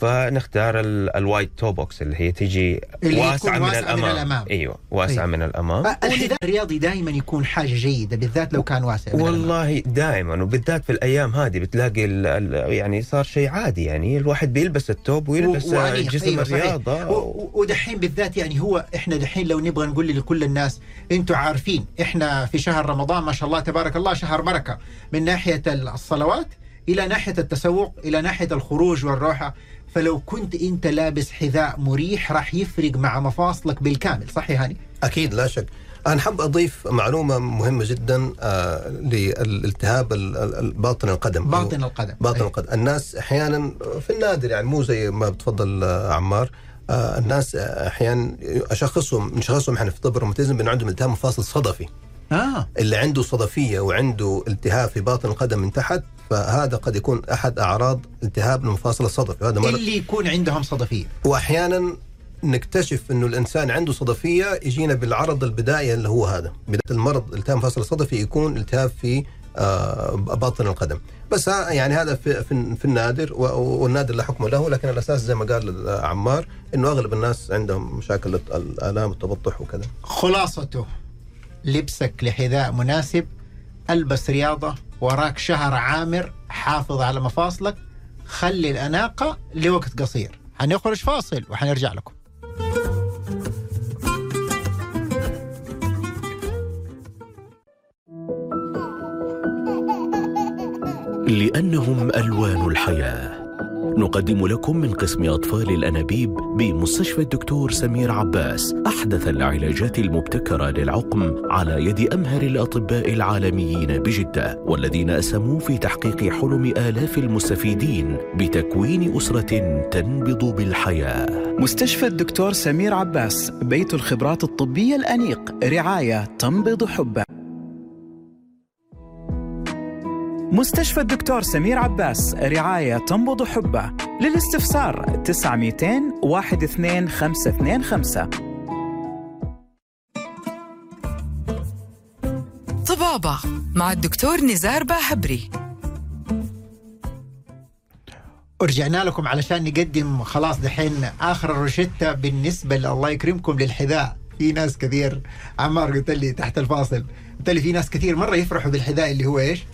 فنختار ال- ال wide toe box اللي هي تيجي اللي واسعة, من, واسعة من الأمام الأمام. أيوه واسعة أيوة. من الأمام الحذاء الرياضي دائما يكون حاجة جيدة بالذات لو كان واسع الأمام. والله دائما وبالذات في الأيام هذه بتلاقي ال ال يعني صار شيء عادي يعني الواحد بيلبس التوب ويلبس و- وأنيق. جسم أيوة. الرياضة و- ودحين بالذات يعني هو إحنا دحين لو نبغى نقول لكل الناس أنتم عارفين إحنا في شهر رمضان ما شاء الله تبارك الله شهر بركة من ناحية الصلوات إلى ناحية التسوق إلى ناحية الخروج والروحة فلو كنت انت لابس حذاء مريح راح يفرق مع مفاصلك بالكامل صح يا هاني؟ أكيد لا شك. أنا حاب أضيف معلومة مهمة جدا آه للالتهاب ال- ال- ال- باطن القدم. باطن القدم. باطن أيوة. القدم. الناس أحيانا في النادر يعني مو زي ما بتفضل آه، عمار. آه الناس أحيانا أشخصهم نشخصهم إحنا في طب الروماتيزم بان عندهم التهاب مفاصل صدفي. آه. اللي عنده صدفية وعنده التهاب في باطن القدم من تحت فهذا قد يكون أحد أعراض التهاب المفاصل الصدفي. هذا مرض. اللي يكون عندهم صدفية. وأحيانا نكتشف إنه الإنسان عنده صدفية يجينا بالعرض البدائي اللي هو هذا. بداية المرض التهاب المفاصل الصدفي يكون التهاب في آه، باطن القدم. بس ها- يعني هذا في في, في النادر والنادر لا حكم له لكن الاساس زي ما قال عمار إنه أغلب الناس عندهم مشاكل الآلام التبطح وكذا. خلاصته. لبسك لحذاء مناسب ألبس رياضة وراك شهر عامر حافظ على مفاصلك خلي الأناقة لوقت قصير. حنخرج فاصل وحنرجع لكم. لأنهم ألوان الحياة. نقدم لكم من قسم أطفال الأنابيب بمستشفى الدكتور سمير عباس أحدث العلاجات المبتكرة للعقم على يد أمهر الأطباء العالميين بجدة والذين أسهموا في تحقيق حلم آلاف المستفيدين بتكوين أسرة تنبض بالحياة. مستشفى الدكتور سمير عباس بيت الخبرات الطبية الأنيق رعاية تنبض حبه مستشفى الدكتور سمير عباس رعاية تنبض حبه. للاستفسار 9200 12525 طبابة مع الدكتور نزار باهبري. ورجعنا لكم علشان نقدم خلاص دحين آخر الروشتة بالنسبة الله يكرمكم للحذاء. في ناس كثير عمار قلت لي تحت الفاصل. قلت لي في ناس كثير مرة يفرحوا بالحذاء اللي هو إيش؟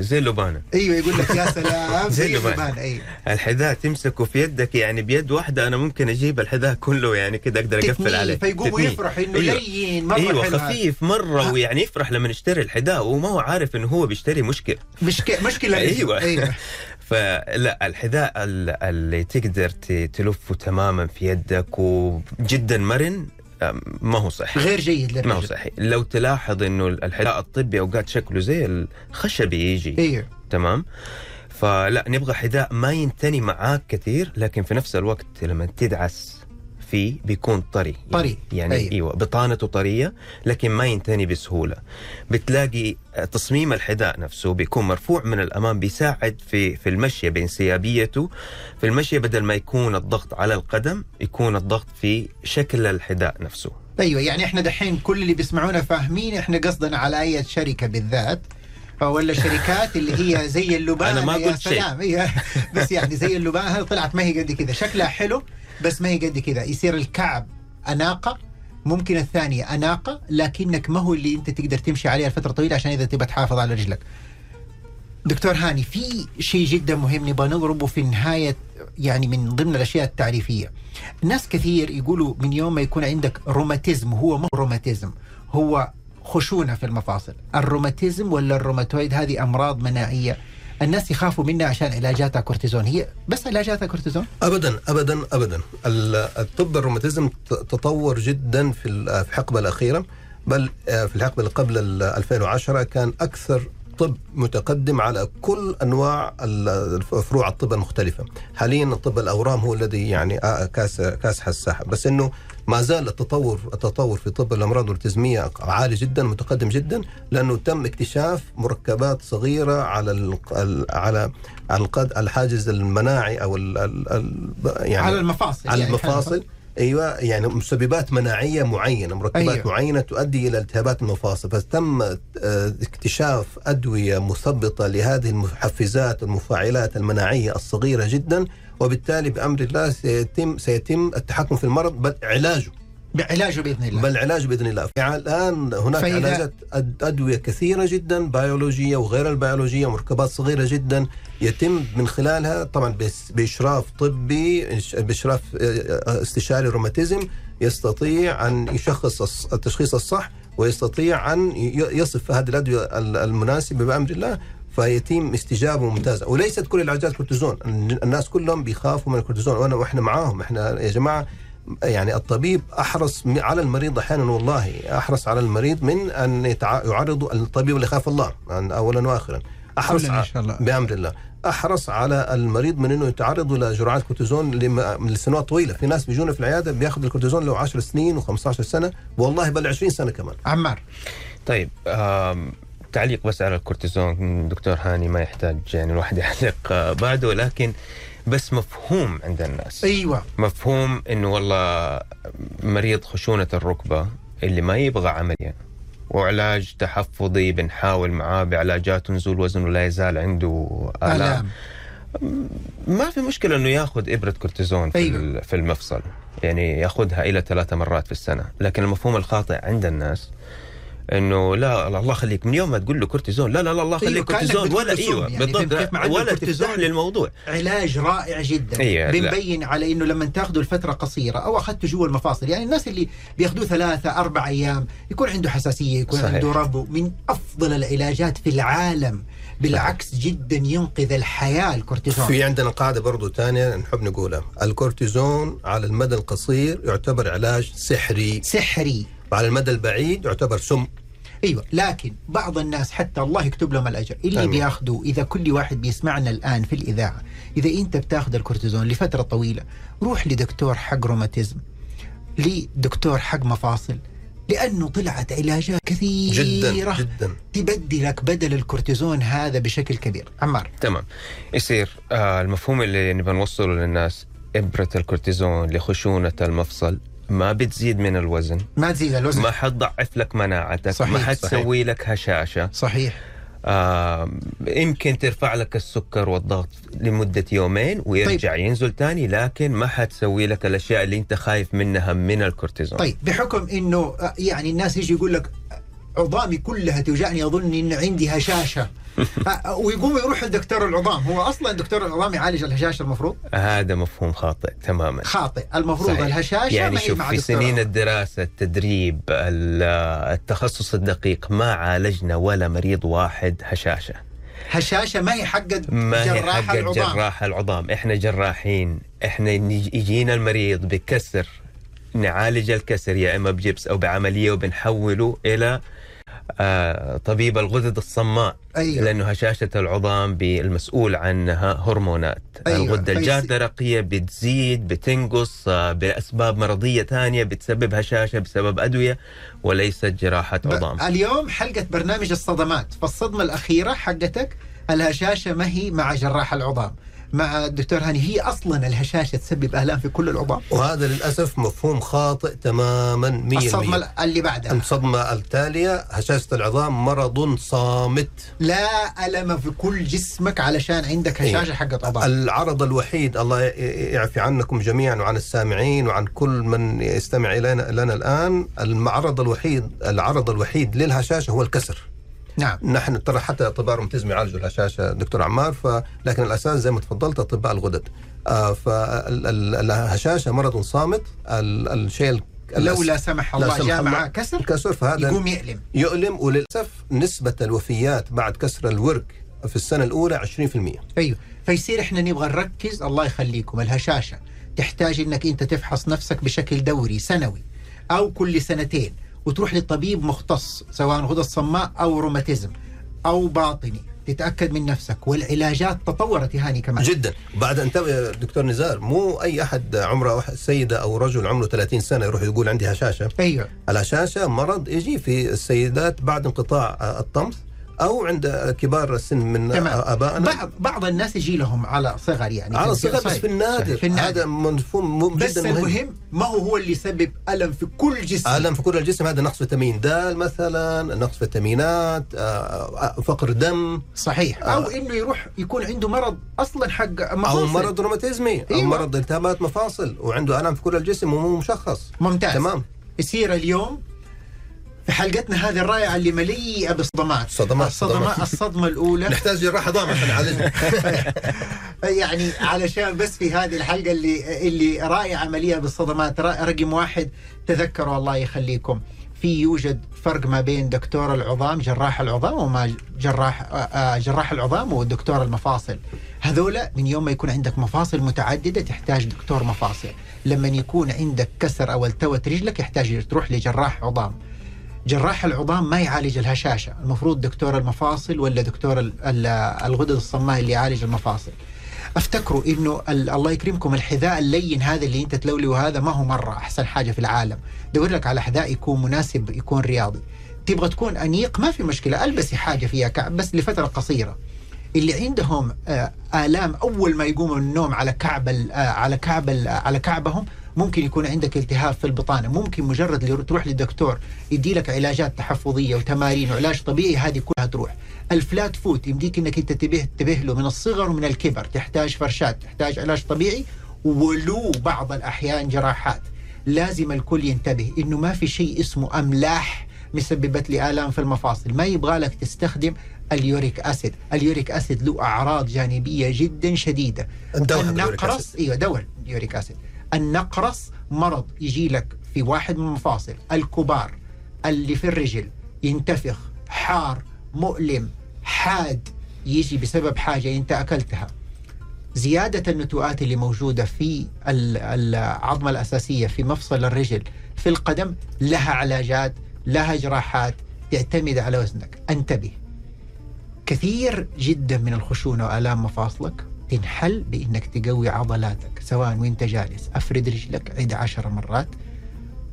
زي اللبانه أيوه يقول لك يا سلام (laughs) زي زي اللبان. اللبان أيوه الحذاء تمسكه في يدك يعني بيد واحدة أنا ممكن أجيب الحذاء كله يعني كده أقدر أقفل عليه فيقوم. يفرح إنه أيوة. لين مرة أيوه. خفيف مرة ها. ويعني يفرح لما يشتري الحذاء وما هو عارف إنه هو بيشتري مشكلة مشكلة (laughs) مشكلة أيوه أيوه (laughs) فلا الحذاء ال- اللي تقدر تلفه تماما في يدك وجدا مرن ما هو صحي غير جيد للرجل. ما هو صحي لو تلاحظ إنه الحذاء الطبي اوقات شكله زي الخشبي يجي. أيوه تمام؟ فلا نبغى حذاء ما ينتني معاك كثير لكن في نفس الوقت لما تدعس فيه بيكون طري. طري. يعني أيوة. إيوه بطانته طرية لكن ما ينتني بسهولة. بتلاقي تصميم الحذاء نفسه بيكون مرفوع من الأمام بيساعد في في المشيه بانسيابيته في المشيه بدل ما يكون الضغط على القدم يكون الضغط في شكل الحذاء نفسه. أيوه يعني إحنا دحين كل اللي بيسمعونا فاهمين إحنا قصدنا على أي شركة بالذات. ولا شركات اللي هي زي اللبان أنا ما قلت شيء. هي بس يعني زي اللبان هذه طلعت ما هي قد كذا. شكلها حلو بس ما هي قد كذا. يصير الكعب أناقة ممكن الثانية أناقة لكنك ما هو اللي أنت تقدر تمشي عليها لفترة طويلة عشان إذا تبى تحافظ على رجلك. دكتور هاني في شيء جدا مهم نبغى نضربه في نهاية يعني من ضمن الأشياء التعريفية. ناس كثير يقولوا من يوم ما يكون عندك روماتيزم هو مو روماتيزم هو خشونة في المفاصل. الروماتيزم ولا الروماتويد هذه أمراض مناعية. الناس يخافوا منها عشان علاجاتها كورتيزون. هي بس علاجاتها كورتيزون؟ ابدا ابدا ابدا. ال- الطب الروماتيزم تطور جدا في ال- في الحقبة الأخيرة. بل آه، في الحقبة اللي قبل ال 2010 كان أكثر طب متقدم على كل أنواع فروع الطب المختلفة. حاليا طب الأورام هو الذي يعني آه، كاس كاسح الساحه بس إنه ما زال التطور التطور في طب الأمراض الاوتيزميه عالي جدا متقدم جدا لأنه تم اكتشاف مركبات صغيرة على ال على على الحاجز المناعي أو ال ال ال يعني على المفاصل على يعني المفاصل أيوه يعني مسببات مناعية معينة مركبات أيوة. معينة تؤدي إلى التهابات المفاصل فتم آه، اكتشاف أدوية مثبطة لهذه المحفزات والمفاعلات المناعية الصغيرة جدا وبالتالي بأمر الله سيتم سيتم التحكم في المرض بل علاجه بعلاجه بإذن الله. بل علاج بإذن الله. يعني الآن هناك علاجات أدوية كثيرة جدا بيولوجية وغير البيولوجية مركبات صغيرة جدا يتم من خلالها طبعا بإشراف طبي بإشراف آه، استشاري روماتيزم يستطيع أن يشخص التشخيص الصح ويستطيع أن يصف هذه الأدوية ال- المناسبة بأمر الله فيتم استجابة ممتازة. وليست كل العلاجات كورتيزون. الناس كلهم بيخافوا من الكورتيزون. وانا وإحنا معاهم. إحنا يا جماعة يعني الطبيب أحرص على المريض أحيانا والله أحرص على المريض من أن يتع... يعرض الطبيب اللي يخاف الله يعني اولا واخرا. أحرص إن شاء الله. بأمر الله. أحرص على المريض من إنه يتعرض إلى جرعات كورتيزون لسنوات طويلة. في ناس بيجونا في العيادة بياخذ الكورتيزون له 10 سنين و15 سنة والله بل 20 سنة كمان. عمار. طيب آم، تعليق بس على الكورتيزون. دكتور هاني ما يحتاج يعني الواحد يعلق آه، بعده. لكن بس مفهوم عند الناس. أيوه. مفهوم انه والله مريض خشونة الركبة اللي ما يبغى عملية. وعلاج تحفظي بنحاول معاه بعلاجات نزول وزن ولا يزال عنده آلام. ما في مشكلة إنه ياخذ إبرة كورتيزون في, أيوة. في المفصل. يعني ياخذها إلى ثلاث مرات في السنة. لكن المفهوم الخاطئ عند الناس إنه لا الله يخليك من يوم ما تقول له كورتيزون لا لا لا الله يخليك كأنك كورتيزون ولا إيوه يعني بالضبط. ولا تفتح لي الموضوع. علاج رائع جدا. إيه،. بنبين على إنه لما تاخذه لفترة قصيرة أو أخذته جوا المفاصل يعني الناس اللي بياخذوه ثلاثة أربع أيام يكون عنده حساسية يكون صحيح. عنده ربو. من أفضل العلاجات في العالم. بالعكس جدا ينقذ الحياة الكورتيزون. في عندنا قاعدة برضو ثانية نحب نقولها. الكورتيزون على المدى القصير يعتبر علاج سحري. سحري. وعلى المدى البعيد يعتبر سم. أيوه لكن بعض الناس حتى الله يكتب لهم الأجر. اللي. بياخذوا إذا كل واحد بيسمعنا الآن في الإذاعة إذا أنت بتاخذ الكورتيزون لفترة طويلة روح لدكتور حق روماتيزم لدكتور حق مفاصل لأنه طلعت علاجات كثيرة. جدا جدا. تبدلك بدل الكورتيزون هذا بشكل كبير. عمار. تمام. يصير آه المفهوم اللي نبغى نوصله للناس إبرة الكورتيزون لخشونة المفصل. ما بتزيد من الوزن. ما تزيد الوزن. ما حتضعف لك مناعتك. صحيح، ما صحيح. حتسوي لك هشاشة. صحيح. آه يمكن ترفع لك السكر والضغط لمدة يومين ويرجع طيب. ينزل تاني لكن ما حتسوي لك الأشياء اللي أنت خايف منها من الكورتيزون. طيب بحكم إنه آه، يعني الناس يجي يقول لك عظامي كلها توجعني أظن إن عندي هشاشة. (laughs) آه، ويقوم يروح لدكتور العظام. هو أصلا دكتور العظام يعالج الهشاشة المفروض؟ هذا مفهوم خاطئ تماما. خاطئ. المفروض صحيح. الهشاشة يعني ما هي شوف مع في سنين. الدراسة التدريب ال- التخصص الدقيق ما عالجنا ولا مريض واحد هشاشة. هشاشة ما هي حق ما هي جراح حق العظام. جراح العظام. إحنا جراحين. إحنا يجينا المريض بكسر. نعالج الكسر يا إما بجبس أو بعملية وبنحوله إلى طبيب الغدد الصماء أيوة. لأنه هشاشة العظام بالمسؤول عنها هرمونات أيوة. الغدة فيس- الجاردرقيه بتزيد بتنقص آه بأسباب مرضية ثانية بتسبب هشاشة بسبب أدوية وليست جراحة ب- عظام اليوم حلقة برنامج الصدمات فالصدمة الأخيرة حقتك الهشاشة ما هي مع جراح العظام مع الدكتور هاني. هي أصلا الهشاشة تسبب آلام في كل العظام. وهذا للأسف مفهوم خاطئ تماما 100% الصدمة اللي بعدها. الصدمه التالية هشاشة العظام مرض صامت. لا ألم في كل جسمك علشان عندك هشاشة حقت عظام. العرض الوحيد الله يعفي عنكم جميعا وعن السامعين وعن كل من يستمع إلينا لنا الآن. المعرض الوحيد العرض الوحيد للهشاشة هو الكسر. نعم. نحن ترى حتى اطباء الروماتيزم يعالجوا الهشاشه دكتور عمار ف... لكن الأساس زي ما تفضلت أطباء الغدد. آه فالهشاشه مرض صامت ال... الشيء ال- لو لا سمح الله جاء. معاه كسر الكسر فهذا يقوم يألم. يؤلم وللأسف نسبة الوفيات بعد كسر الورك في السنة الأولى 20% أيوه. فيصير إحنا نبغى نركز الله يخليكم الهشاشة. تحتاج إنك أنت تفحص نفسك بشكل دوري سنوي أو كل سنتين. وتروح لطبيب مختص سواء غدد صماء أو روماتيزم أو باطني. تتأكد من نفسك. والعلاجات تطورت هاني كمان. جدا. بعد يا دكتور نزار مو أي أحد عمره سيدة أو رجل عمره 30 سنة يروح يقول عندي هشاشة. أيوه. الهشاشة مرض يجي في السيدات بعد انقطاع الطمث. أو عند كبار السن من آه، آبائنا. بعض بعض الناس يجي لهم على صغر يعني. على صغر بس. في النادر. في النادر. هذا مفهوم بس جدا مهم. المهم ما هو هو اللي يسبب ألم في كل جسم؟ ألم في كل الجسم. هذا نقص فيتامين د مثلا نقص فيتامينات آه، آه، فقر دم صحيح. أو إنه يروح يكون عنده مرض أصلا حق أو مفاصل. مرض روماتيزمي أو أيوة. مرض التهابات مفاصل وعنده ألم في كل الجسم ومو مشخص. ممتاز. تمام. يصير اليوم في حلقتنا هذه الرائعة اللي مليئة بالصدمات. صدمات- الصدمات صدمات. الصدمة الأولى. نحتاج جراح عظام عشان نعالجه يعني علشان بس في هذه الحلقة اللي اللي رائعة مليئة بالصدمات رقم واحد تذكروا الله يخليكم. في يوجد فرق ما بين دكتور العظام جراح العظام وما جراح آه، آه، جراح العظام ودكتور المفاصل. هذولا من يوم ما يكون عندك مفاصل متعددة تحتاج دكتور مفاصل. لما يكون عندك كسر أو التوت رجلك يحتاج تروح لجراح عظام. جراح العظام ما يعالج الهشاشه المفروض دكتور المفاصل ولا دكتور ال- ال- الغدد الصماء اللي يعالج المفاصل. افتكروا إنه ال- الله يكرمكم الحذاء اللين هذا اللي أنت تلوليه هذا ما هو مرة أحسن حاجة في العالم. دور لك على حذاء يكون مناسب يكون رياضي. تبغى تكون أنيق؟ ما في مشكلة ألبسي حاجة فيها كعب بس لفترة قصيرة. اللي عندهم آه، آلام أول ما يقوموا من النوم على كعب آه، على كعب آه، على كعبهم ممكن يكون عندك التهاب في البطانة. ممكن مجرد اللي تروح للدكتور يدي لك علاجات تحفظية وتمارين وعلاج طبيعي هذه كلها تروح. الفلات فوت يمديك إنك أنت تنتبه تنتبه له من الصغر ومن الكبر. تحتاج فرشات تحتاج علاج طبيعي. ولو بعض الأحيان جراحات. لازم الكل ينتبه إنه ما في شيء اسمه أملاح مسببت لي آلام في المفاصل. ما يبغى لك تستخدم ال uric acid. ال uric acid له أعراض جانبية جدا شديدة. النقرس أيوه دواء ال uric acid. النقرس مرض يجي لك في واحد من المفاصل. الكبار اللي في الرجل ينتفخ حار مؤلم حاد يجي بسبب حاجة أنت أكلتها. زيادة النتوءات اللي موجودة في ال- العظمة الأساسية في مفصل الرجل في القدم لها علاجات لها جراحات تعتمد على وزنك. أنتبه كثير جدا من الخشونة وآلام مفاصلك تنحل بإنك تقوي عضلاتك سواء وانت جالس أفرد رجلك عد عشر مرات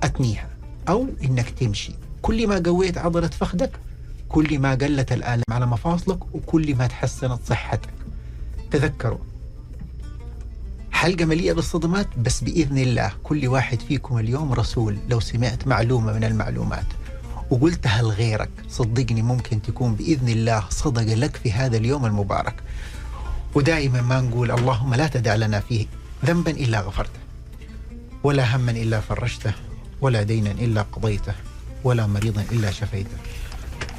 أتنيها أو إنك تمشي. كل ما قويت عضلة فخذك كل ما قلت الآلام على مفاصلك وكل ما تحسنت صحتك. تذكروا حلقة مليئة بالصدمات بس بإذن الله كل واحد فيكم اليوم رسول لو سمعت معلومة من المعلومات. وقلتها لغيرك صدقني ممكن تكون بإذن الله صدق لك في هذا اليوم المبارك. ودائما ما نقول اللهم لا تدع لنا فيه ذنبا إلا غفرته ولا هما إلا فرجته ولا دينا إلا قضيته ولا مريضا إلا شفيته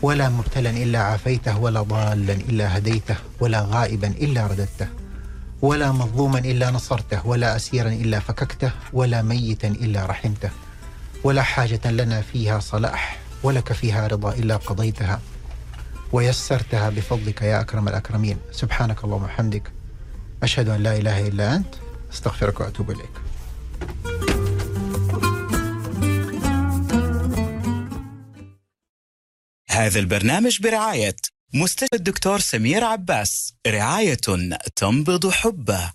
ولا مبتلا إلا عافيته ولا ضالا إلا هديته ولا غائبا إلا رددته ولا مظلوما إلا نصرته ولا اسيرا إلا فككته ولا ميتا إلا رحمته ولا حاجة لنا فيها صلاح ولك فيها رضا إلا قضيتها. ويسرتها بفضلك يا أكرم الأكرمين. سبحانك اللهم وبحمدك. أشهد أن لا إله إلا أنت. أستغفرك وأتوب إليك. هذا البرنامج برعاية مستشفى الدكتور سمير عباس. رعاية تنبض حبه.